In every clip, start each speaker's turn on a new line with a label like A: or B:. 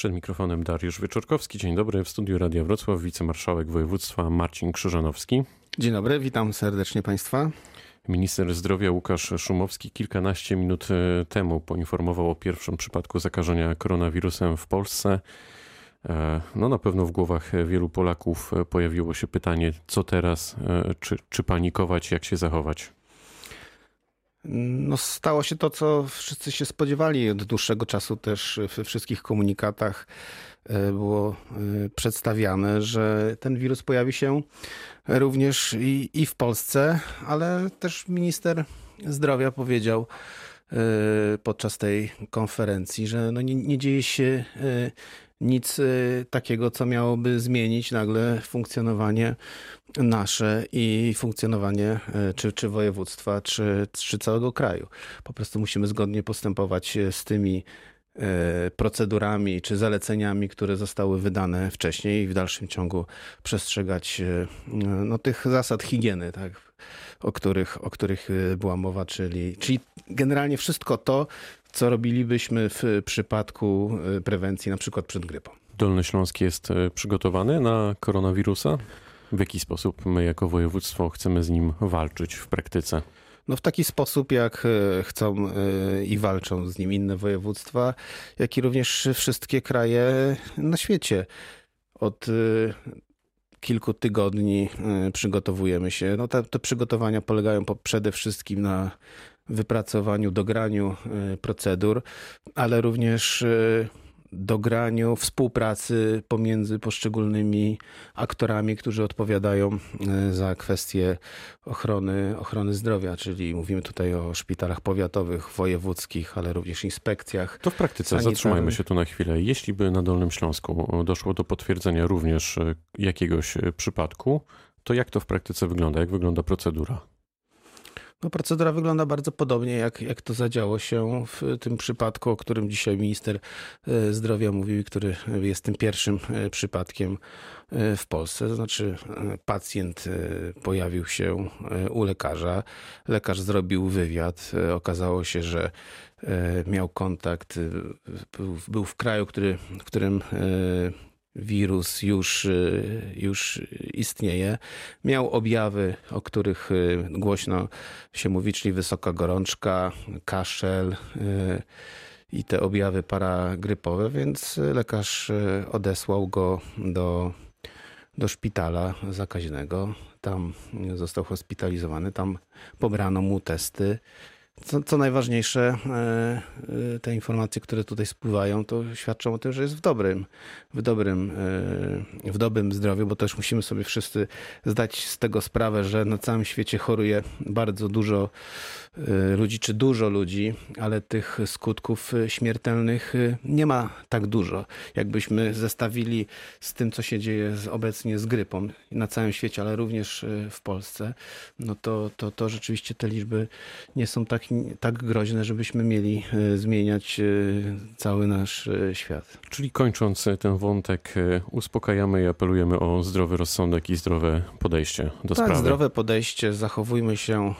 A: Przed mikrofonem Dariusz Wieczorkowski. Dzień dobry. W studiu Radia Wrocław wicemarszałek województwa Marcin Krzyżanowski.
B: Dzień dobry, witam serdecznie Państwa.
A: Minister zdrowia Łukasz Szumowski kilkanaście minut e, temu poinformował o pierwszym przypadku zakażenia koronawirusem w Polsce. E, no na pewno w głowach wielu Polaków pojawiło się pytanie, co teraz, e, czy, czy panikować, jak się zachować.
B: No, stało się to, co wszyscy się spodziewali. Od dłuższego czasu też we wszystkich komunikatach e, było e, przedstawiane, że ten wirus pojawi się również i, i w Polsce, ale też minister zdrowia powiedział e, podczas tej konferencji, że no nie, nie dzieje się nic y, takiego, co miałoby zmienić nagle funkcjonowanie nasze i funkcjonowanie y, czy, czy województwa, czy, czy całego kraju. Po prostu musimy zgodnie postępować z tymi y, procedurami czy zaleceniami, które zostały wydane wcześniej i w dalszym ciągu przestrzegać no, tych zasad higieny, tak, o, których, o których była mowa, czyli, czyli generalnie wszystko to, co robilibyśmy w przypadku e, prewencji, na przykład przed grypą.
A: Dolny Śląsk jest e, przygotowany na koronawirusa? W jaki sposób my jako województwo chcemy z nim walczyć w praktyce?
B: No w taki sposób, jak e, chcą i walczą z nim inne województwa, jak i również wszystkie kraje na świecie. Od kilku tygodni przygotowujemy się. No te, te przygotowania polegają po, przede wszystkim na wypracowaniu, dograniu e, procedur, ale również e, dograniu współpracy pomiędzy poszczególnymi aktorami, którzy odpowiadają e, za kwestie ochrony, ochrony zdrowia, czyli mówimy tutaj o szpitalach powiatowych, wojewódzkich, ale również inspekcjach.
A: To w praktyce zatrzymajmy się tu na chwilę. Jeśli by na Dolnym Śląsku doszło do potwierdzenia również jakiegoś przypadku, to jak to w praktyce wygląda? Jak wygląda procedura?
B: No, procedura wygląda bardzo podobnie, jak, jak to zadziało się w tym przypadku, o którym dzisiaj minister e, zdrowia mówił, który jest tym pierwszym e, przypadkiem e, w Polsce. To znaczy, pacjent pojawił się u lekarza, lekarz zrobił wywiad. Okazało się, że miał kontakt, był w kraju, który, w którym wirus już, y, już istnieje. Miał objawy, o których y, głośno się mówi, czyli wysoka gorączka, kaszel y, i te objawy paragrypowe, więc lekarz odesłał go do, do szpitala zakaźnego. Tam został hospitalizowany, tam pobrano mu testy. Co, co najważniejsze, e, e, te informacje, które tutaj spływają, to świadczą o tym, że jest w dobrym, w dobrym, e, w dobrym zdrowiu, bo też musimy sobie wszyscy zdać z tego sprawę, że na całym świecie choruje bardzo dużo ludzi, czy dużo ludzi, ale tych skutków śmiertelnych nie ma tak dużo. Jakbyśmy zestawili z tym, co się dzieje obecnie z grypą na całym świecie, ale również w Polsce, no to, to, to rzeczywiście te liczby nie są tak tak groźne, żebyśmy mieli e, zmieniać e, cały nasz e, świat.
A: Czyli kończąc ten wątek, uspokajamy i apelujemy o zdrowy rozsądek i zdrowe podejście do
B: tak,
A: sprawy.
B: zdrowe podejście, zachowujmy się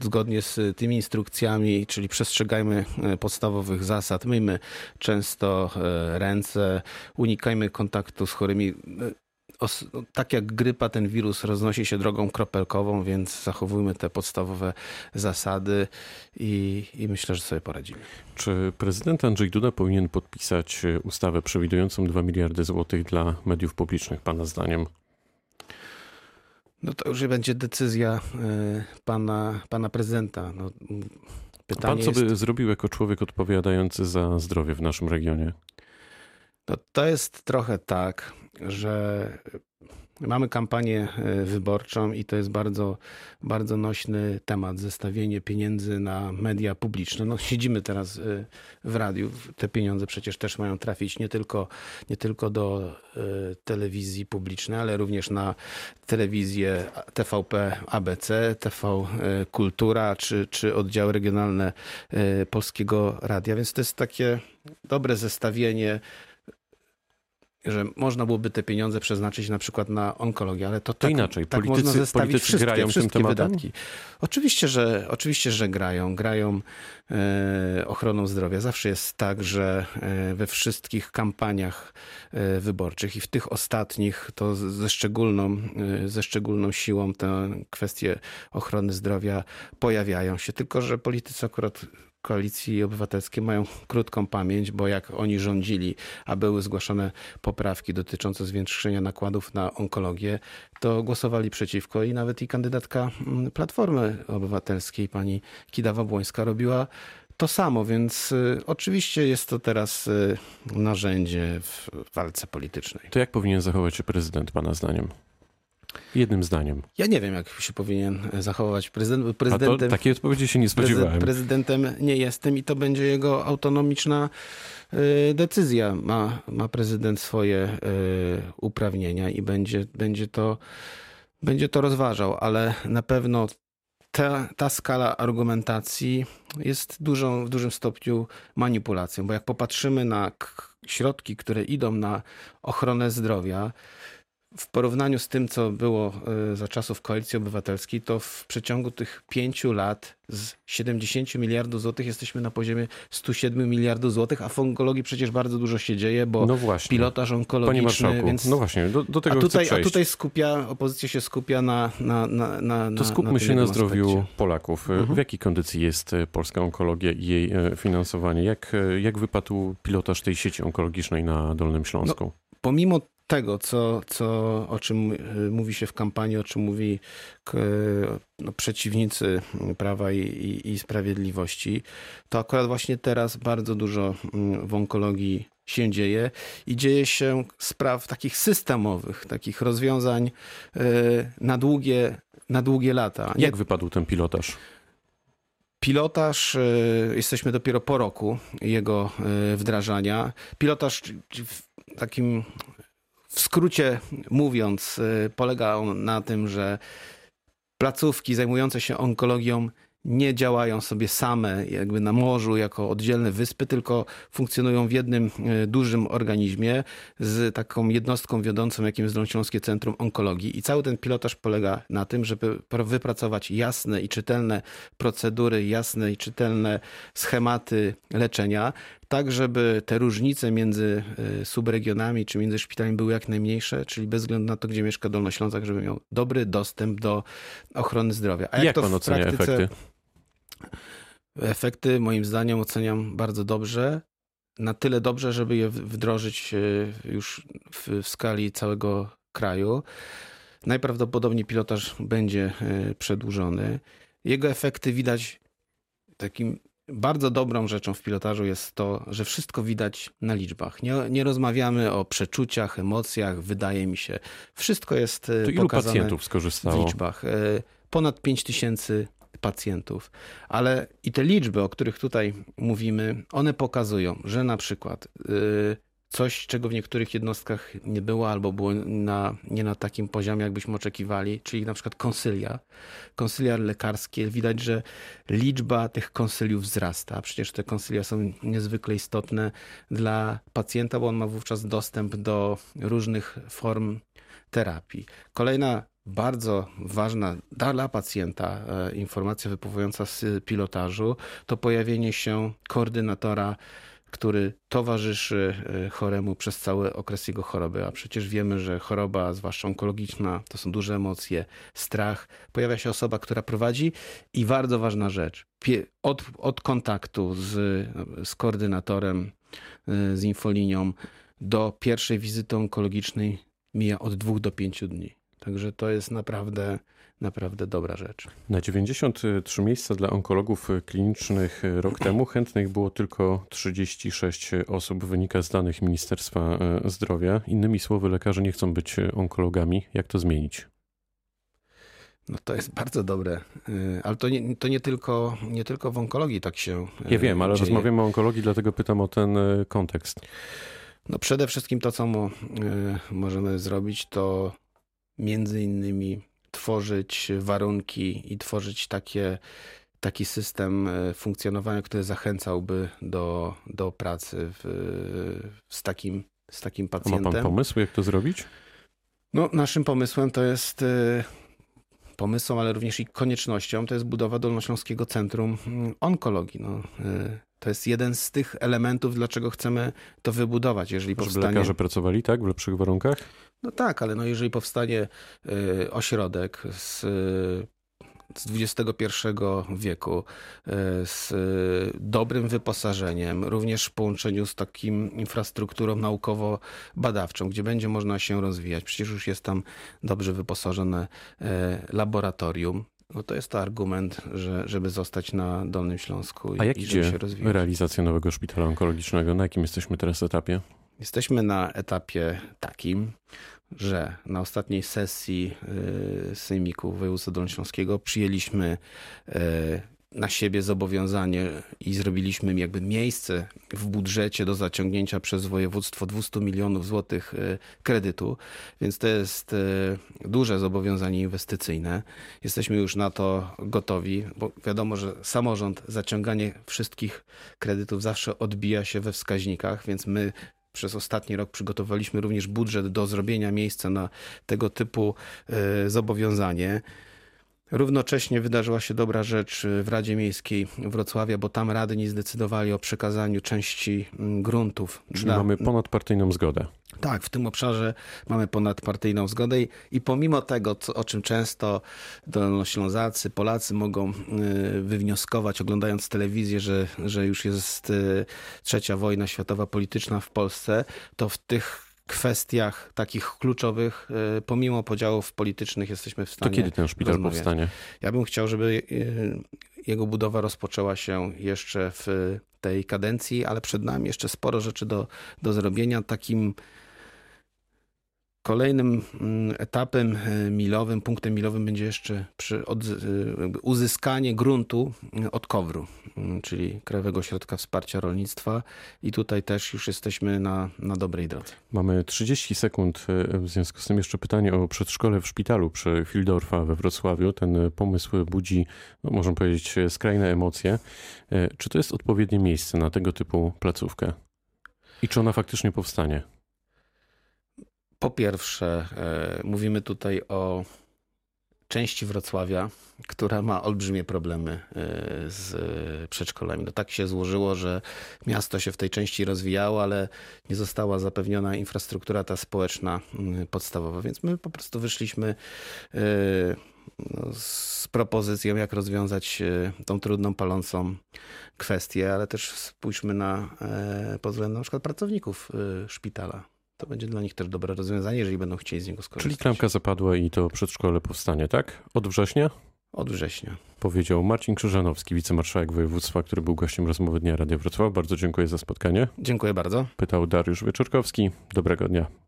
B: zgodnie z tymi instrukcjami, czyli przestrzegajmy podstawowych zasad, myjmy często ręce, unikajmy kontaktu z chorymi no, tak jak grypa, ten wirus roznosi się drogą kropelkową, więc zachowujmy te podstawowe zasady i, i myślę, że sobie poradzimy.
A: Czy prezydent Andrzej Duda powinien podpisać ustawę przewidującą 2 miliardy złotych dla mediów publicznych, Pana zdaniem?
B: No to już będzie decyzja e, pana, pana prezydenta. No,
A: pytanie Pan co by jest... zrobił jako człowiek odpowiadający za zdrowie w naszym regionie?
B: No, to jest trochę tak, że Mamy kampanię e, wyborczą i to jest bardzo, bardzo nośny temat, zestawienie pieniędzy na media publiczne. No, siedzimy teraz e, w radiu, te pieniądze przecież też mają trafić nie tylko, nie tylko do e, telewizji publicznej, ale również na telewizję TVP ABC, TV Kultura czy, czy oddziały regionalne Polskiego Radia, więc to jest takie dobre zestawienie że można byłoby te pieniądze przeznaczyć na przykład na onkologię, ale to,
A: To
B: tak,
A: inaczej.
B: tak
A: Politycy-
B: można zestawić
A: politycy
B: wszystkie,
A: grają tym
B: wszystkie
A: tematem?
B: wydatki. Oczywiście, że, oczywiście, że grają. Grają e, ochroną zdrowia. Zawsze jest tak, że e, we wszystkich kampaniach e, wyborczych i w tych ostatnich to ze szczególną, e, ze szczególną siłą te kwestie ochrony zdrowia pojawiają się. Tylko, że politycy akurat koalicji obywatelskiej mają krótką pamięć, bo jak oni rządzili, a były zgłaszane poprawki dotyczące zwiększenia nakładów na onkologię, to głosowali przeciwko i nawet i kandydatka mm, Platformy Obywatelskiej, pani Kidawa-Błońska, robiła to samo, więc y, oczywiście jest to teraz y, narzędzie w walce politycznej.
A: To jak powinien zachować się prezydent, pana zdaniem? Jednym zdaniem.
B: Ja nie wiem, jak się powinien zachować prezydent.
A: A to
B: Prezydentem,
A: takiej odpowiedzi się nie spodziewałem.
B: prezydentem nie jestem i to będzie jego autonomiczna y, decyzja. Ma, ma prezydent swoje y, uprawnienia i będzie, będzie, to, będzie to rozważał, ale na pewno ta, ta skala argumentacji jest dużą, w dużym stopniu manipulacją, bo jak popatrzymy na środki, które idą na ochronę zdrowia, w porównaniu z tym, co było y, za czasów Koalicji Obywatelskiej, to w przeciągu tych pięciu lat z 70 miliardów złotych jesteśmy na poziomie 107 miliardów złotych, a w onkologii przecież bardzo dużo się dzieje, bo
A: No właśnie.
B: pilotaż onkologiczny, więc...
A: no właśnie, do, do
B: a
A: tego
B: tutaj,
A: chcę
B: a tutaj skupia, opozycja się skupia na, na, na, na
A: To skupmy
B: na
A: się na zdrowiu
B: aspekcie.
A: Polaków.
B: Mhm.
A: W jakiej kondycji jest e, polska onkologia i jej e, finansowanie? Jak, e, jak wypadł pilotaż tej sieci onkologicznej na Dolnym Śląsku?
B: pomimo tego, co, co, o czym y, mówi się w kampanii, o czym mówi no, przeciwnicy Prawa i, i, i Sprawiedliwości, to akurat właśnie teraz bardzo dużo mm, w onkologii się dzieje i dzieje się spraw takich systemowych, takich rozwiązań y, na długie, na długie lata.
A: Jak wypadł ten pilotaż?
B: Pilotaż, y, jesteśmy dopiero po roku jego wdrażania. Pilotaż w takim w skrócie mówiąc, y, polega on na tym, że placówki zajmujące się onkologią nie działają sobie same jakby na morzu jako oddzielne wyspy, tylko funkcjonują w jednym y, dużym organizmie z taką jednostką wiodącą, jakim jest Dolnośląskie Centrum Onkologii. I cały ten pilotaż polega na tym, żeby wypracować jasne i czytelne procedury, jasne i czytelne schematy leczenia, tak żeby te różnice między y, subregionami czy między szpitalami były jak najmniejsze, czyli bez względu na to, gdzie mieszka Dolnoślązak, żeby miał dobry dostęp do ochrony zdrowia. A
A: Jak,
B: to
A: pan ocenia
B: praktyce-
A: efekty?
B: Efekty moim zdaniem oceniam bardzo dobrze. Na tyle dobrze, żeby je wdrożyć e, już w, skali całego kraju. Najprawdopodobniej pilotaż będzie e, przedłużony. Jego efekty widać takim bardzo dobrą rzeczą w pilotażu jest to, że wszystko widać na liczbach. Nie, nie rozmawiamy o przeczuciach, emocjach, wydaje mi się. Wszystko jest e,
A: To ilu
B: pokazane
A: pacjentów
B: w
A: skorzystało?
B: liczbach. E, Ponad 5 tysięcy pacjentów. Ale i te liczby, o których tutaj mówimy, one pokazują, że na przykład y, coś, czego w niektórych jednostkach nie było albo było na, nie na takim poziomie, jakbyśmy oczekiwali, czyli na przykład konsylia, konsylia lekarskie, widać, że liczba tych konsyliów wzrasta. Przecież te konsylia są niezwykle istotne dla pacjenta, bo on ma wówczas dostęp do różnych form terapii. Kolejna bardzo ważna dla pacjenta e, informacja wypływająca z pilotażu to pojawienie się koordynatora, który towarzyszy e, choremu przez cały okres jego choroby. A przecież wiemy, że choroba, zwłaszcza onkologiczna, to są duże emocje, strach. Pojawia się osoba, która prowadzi i bardzo ważna rzecz, od, od kontaktu z, z koordynatorem, e, z infolinią do pierwszej wizyty onkologicznej mija od dwóch do pięciu dni. Także to jest naprawdę, naprawdę dobra rzecz.
A: Na 93 miejsca dla onkologów klinicznych rok temu chętnych było tylko 36 osób, wynika z danych Ministerstwa e, Zdrowia. Innymi słowy, lekarze nie chcą być onkologami. Jak to zmienić?
B: No to jest bardzo dobre, Y, ale to nie, to nie, tylko, nie tylko w onkologii tak się y,
A: Ja wiem, ale
B: dzieje.
A: rozmawiamy o onkologii, dlatego pytam o ten e, kontekst.
B: No przede wszystkim to, co y, możemy zrobić, to między innymi tworzyć warunki i tworzyć takie, taki system y, funkcjonowania, który zachęcałby do, do pracy w, z takim z takim
A: A ma
B: pacjentem.
A: pan pomysł, jak to zrobić?
B: No, naszym pomysłem to jest y, pomysłem, ale również i koniecznością, to jest budowa Dolnośląskiego Centrum Onkologii. No, y, to jest jeden z tych elementów, dlaczego chcemy to wybudować. Jeżeli
A: Żeby
B: powstanie,
A: lekarze pracowali tak w lepszych warunkach?
B: no tak, ale no jeżeli powstanie y, ośrodek z, y, z XXI wieku, y, z dobrym wyposażeniem, również w połączeniu z takim infrastrukturą naukowo-badawczą, gdzie będzie można się rozwijać. Przecież już jest tam dobrze wyposażone y, laboratorium. No to jest to argument, że, żeby zostać na Dolnym Śląsku i,
A: A jak
B: i żeby
A: idzie
B: się rozwijać.
A: realizacja nowego szpitala onkologicznego? Na jakim jesteśmy teraz etapie?
B: Jesteśmy na etapie takim, że na ostatniej sesji y, Sejmiku Województwa Dolnośląskiego przyjęliśmy y, na siebie zobowiązanie i zrobiliśmy jakby miejsce w budżecie do zaciągnięcia przez województwo 200 milionów złotych y, kredytu, więc to jest y, duże zobowiązanie inwestycyjne. Jesteśmy już na to gotowi, bo wiadomo, że samorząd zaciąganie wszystkich kredytów zawsze odbija się we wskaźnikach, więc my przez ostatni rok przygotowaliśmy również budżet do zrobienia miejsca na tego typu y, zobowiązanie. Równocześnie wydarzyła się dobra rzecz w Radzie Miejskiej Wrocławia, bo tam radni zdecydowali o przekazaniu części mm, gruntów.
A: Czyli
B: dla-
A: mamy ponadpartyjną zgodę.
B: tak, w tym obszarze mamy ponadpartyjną zgodę i, i pomimo tego, co, o czym często Dolnoślązacy, Polacy mogą y, wywnioskować, oglądając telewizję, że, że już jest y, trzecia wojna światowa polityczna w Polsce, to w tych kwestiach takich kluczowych, y, pomimo podziałów politycznych, jesteśmy w
A: To
B: stanie.
A: kiedy ten szpital
B: rozmawiać.
A: powstanie?
B: Ja bym chciał, żeby y, jego budowa rozpoczęła się jeszcze w tej kadencji, ale przed nami jeszcze sporo rzeczy do, do zrobienia. Takim kolejnym mm, etapem y, milowym, punktem milowym będzie jeszcze jakby uzyskanie gruntu y, od KOWR-u, y, czyli Krajowego Ośrodka Wsparcia Rolnictwa i tutaj też już jesteśmy na, na dobrej drodze.
A: Mamy 30 sekund. e, W związku z tym jeszcze pytanie o przedszkole w szpitalu przy Fildorfa we Wrocławiu. Ten e, pomysł budzi, no, można powiedzieć, e, skrajne emocje. E, Czy to jest odpowiednie miejsce na tego typu placówkę? I czy ona faktycznie powstanie?
B: Po pierwsze, e, mówimy tutaj o części Wrocławia, która ma olbrzymie problemy e, z przedszkolami. No tak się złożyło, że miasto się w tej części rozwijało, ale nie została zapewniona infrastruktura ta społeczna mm, podstawowa, więc my po prostu wyszliśmy e, no, z propozycją, jak rozwiązać tą trudną, palącą kwestię, ale też spójrzmy na pod względem na przykład pracowników szpitala. To będzie dla nich też dobre rozwiązanie, jeżeli będą chcieli z niego skorzystać.
A: Czyli klamka zapadła i to przedszkole powstanie, tak? Od września?
B: Od września.
A: Powiedział Marcin Krzyżanowski, wicemarszałek województwa, który był gościem rozmowy Dnia Radia Wrocław. Bardzo dziękuję za spotkanie.
B: Dziękuję bardzo.
A: Pytał Dariusz Wieczorkowski. Dobrego dnia.